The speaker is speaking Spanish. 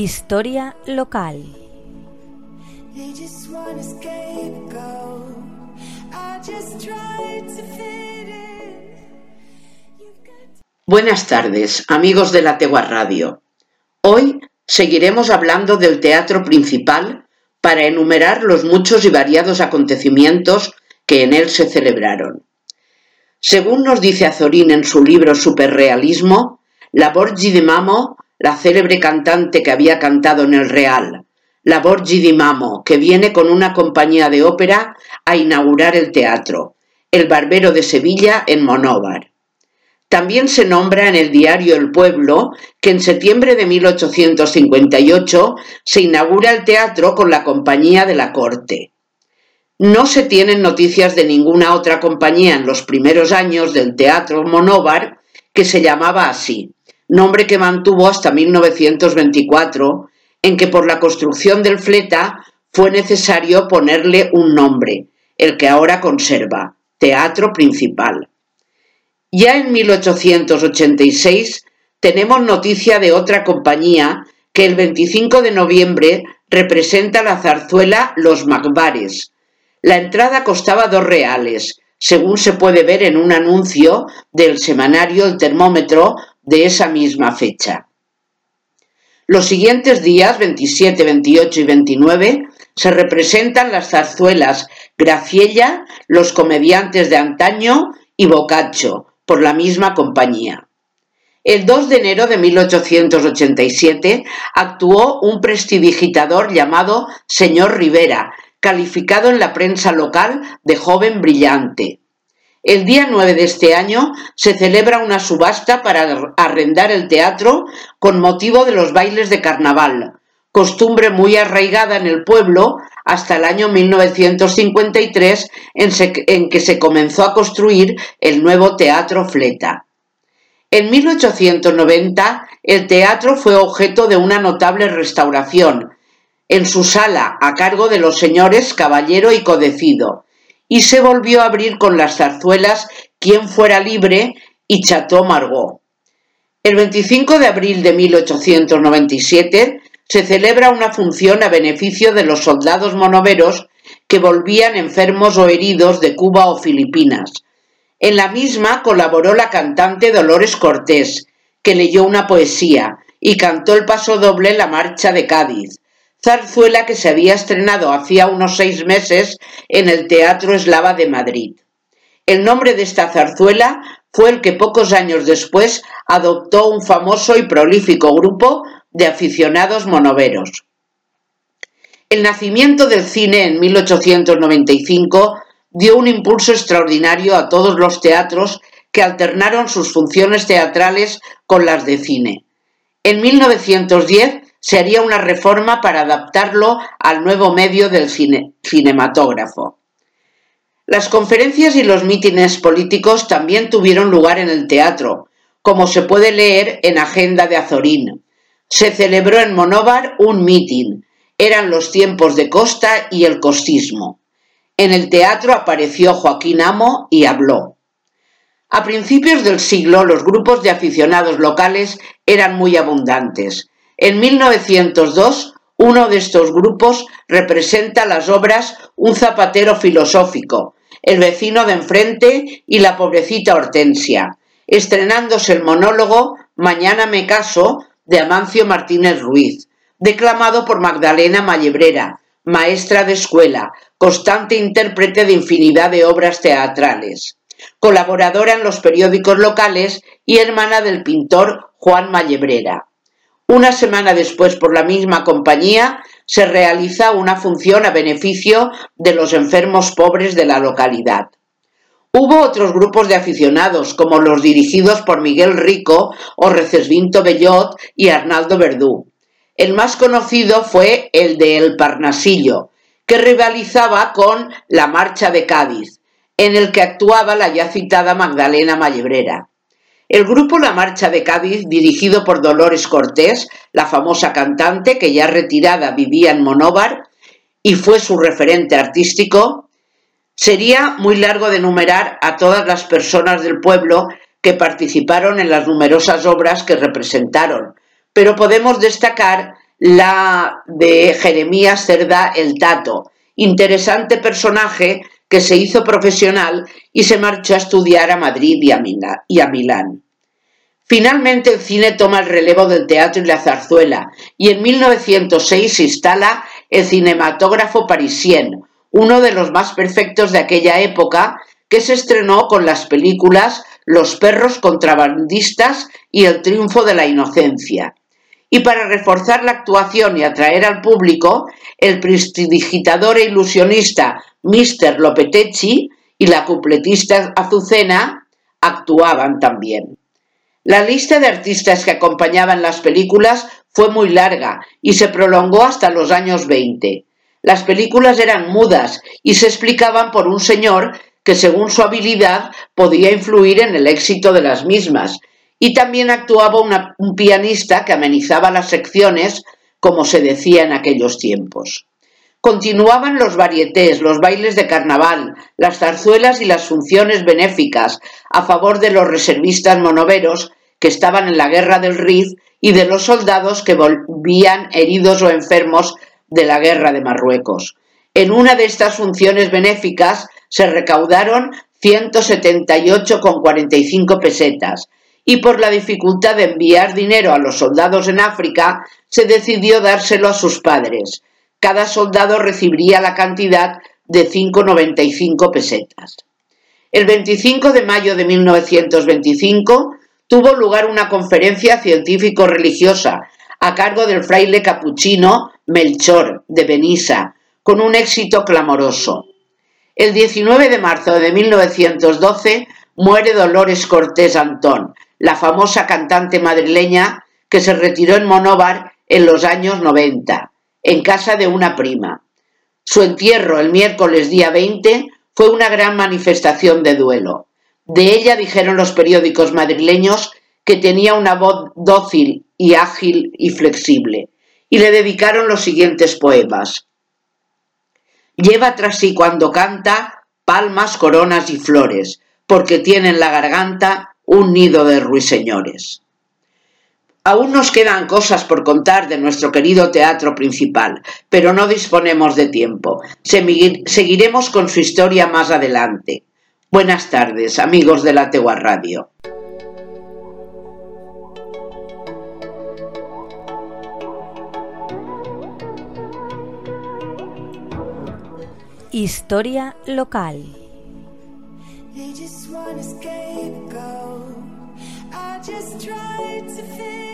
Historia local. Buenas tardes, amigos de la Tegua Radio. Hoy seguiremos hablando del teatro principal para enumerar los muchos y variados acontecimientos que en él se celebraron. Según nos dice Azorín en su libro Superrealismo, la Borgi di Mamo, la célebre cantante que había cantado en el Real, la Borgi di Mamo, que viene con una compañía de ópera a inaugurar el teatro, El Barbero de Sevilla en Monóvar. También se nombra en el diario El Pueblo que en septiembre de 1858 se inaugura el teatro con la Compañía de la Corte. No se tienen noticias de ninguna otra compañía en los primeros años del Teatro Monóvar que se llamaba así, nombre que mantuvo hasta 1924, en que por la construcción del fleta fue necesario ponerle un nombre, el que ahora conserva, Teatro Principal. Ya en 1886 tenemos noticia de otra compañía que el 25 de noviembre representa la zarzuela Los Magbares, la entrada costaba dos reales, según se puede ver en un anuncio del semanario El Termómetro de esa misma fecha. Los siguientes días, 27, 28 y 29, se representan las zarzuelas Graciella, Los comediantes de antaño y Boccaccio, por la misma compañía. El 2 de enero de 1887 actuó un prestidigitador llamado Señor Rivera, calificado en la prensa local de joven brillante. El día 9 de este año se celebra una subasta para arrendar el teatro con motivo de los bailes de carnaval, costumbre muy arraigada en el pueblo hasta el año 1953 en, que se comenzó a construir el nuevo Teatro Fleta. En 1890 el teatro fue objeto de una notable restauración en su sala a cargo de los señores Caballero y Codecido, y se volvió a abrir con las zarzuelas Quien fuera libre y Chateau Margaux. El 25 de abril de 1897 se celebra una función a beneficio de los soldados monoveros que volvían enfermos o heridos de Cuba o Filipinas. En la misma colaboró la cantante Dolores Cortés, que leyó una poesía y cantó el paso doble La Marcha de Cádiz, zarzuela que se había estrenado hacía unos seis meses en el Teatro Eslava de Madrid. El nombre de esta zarzuela fue el que pocos años después adoptó un famoso y prolífico grupo de aficionados monoveros. El nacimiento del cine en 1895 dio un impulso extraordinario a todos los teatros que alternaron sus funciones teatrales con las de cine. En 1910 se haría una reforma para adaptarlo al nuevo medio del cinematógrafo. Las conferencias y los mítines políticos también tuvieron lugar en el teatro, como se puede leer en Agenda de Azorín. Se celebró en Monóvar un mitin. Eran los tiempos de Costa y el costismo. En el teatro apareció Joaquín Amo y habló. A principios del siglo los grupos de aficionados locales eran muy abundantes. En 1902, uno de estos grupos representa las obras Un zapatero filosófico, El vecino de enfrente y La pobrecita Hortensia, estrenándose el monólogo Mañana me caso de Amancio Martínez Ruiz, declamado por Magdalena Mallebrera, maestra de escuela, constante intérprete de infinidad de obras teatrales, colaboradora en los periódicos locales y hermana del pintor Juan Mallebrera. Una semana después, por la misma compañía, se realiza una función a beneficio de los enfermos pobres de la localidad. Hubo otros grupos de aficionados, como los dirigidos por Miguel Rico o Recesvinto Bellot y Arnaldo Verdú. El más conocido fue el de El Parnasillo, que rivalizaba con La Marcha de Cádiz, en el que actuaba la ya citada Magdalena Mallebrera. El grupo La Marcha de Cádiz, dirigido por Dolores Cortés, la famosa cantante que ya retirada vivía en Monóvar y fue su referente artístico, sería muy largo de enumerar a todas las personas del pueblo que participaron en las numerosas obras que representaron, pero podemos destacar la de Jeremías Cerdá el Tato, interesante personaje que se hizo profesional y se marchó a estudiar a Madrid y a, Milán. Finalmente el cine toma el relevo del teatro y la zarzuela y en 1906 se instala el cinematógrafo parisien, uno de los más perfectos de aquella época, que se estrenó con las películas Los perros contrabandistas y El triunfo de la inocencia. Y para reforzar la actuación y atraer al público, el prestidigitador e ilusionista Mr. Lopetegui y la cupletista Azucena actuaban también. La lista de artistas que acompañaban las películas fue muy larga y se prolongó hasta los años 20. Las películas eran mudas y se explicaban por un señor que según su habilidad podía influir en el éxito de las mismas, y también actuaba un pianista que amenizaba las secciones, como se decía en aquellos tiempos. Continuaban los varietés, los bailes de carnaval, las zarzuelas y las funciones benéficas a favor de los reservistas monoveros que estaban en la guerra del Rif y de los soldados que volvían heridos o enfermos de la guerra de Marruecos. En una de estas funciones benéficas se recaudaron 178,45 pesetas y por la dificultad de enviar dinero a los soldados en África se decidió dárselo a sus padres. Cada soldado recibiría la cantidad de 5,95 pesetas. El 25 de mayo de 1925 tuvo lugar una conferencia científico-religiosa a cargo del fraile capuchino Melchor de Benissa, con un éxito clamoroso. El 19 de marzo de 1912 muere Dolores Cortés Antón, la famosa cantante madrileña que se retiró en Monóvar en los años 90, en casa de una prima. Su entierro el miércoles día 20 fue una gran manifestación de duelo. De ella dijeron los periódicos madrileños que tenía una voz dócil y ágil y flexible, y le dedicaron los siguientes poemas. Lleva tras sí cuando canta palmas, coronas y flores, porque tiene en la garganta un nido de ruiseñores. Aún nos quedan cosas por contar de nuestro querido teatro principal, pero no disponemos de tiempo. Seguiremos con su historia más adelante. Buenas tardes, amigos de la Tegua Radio. Historia local. They just want to scapegoat. I just tried to fit.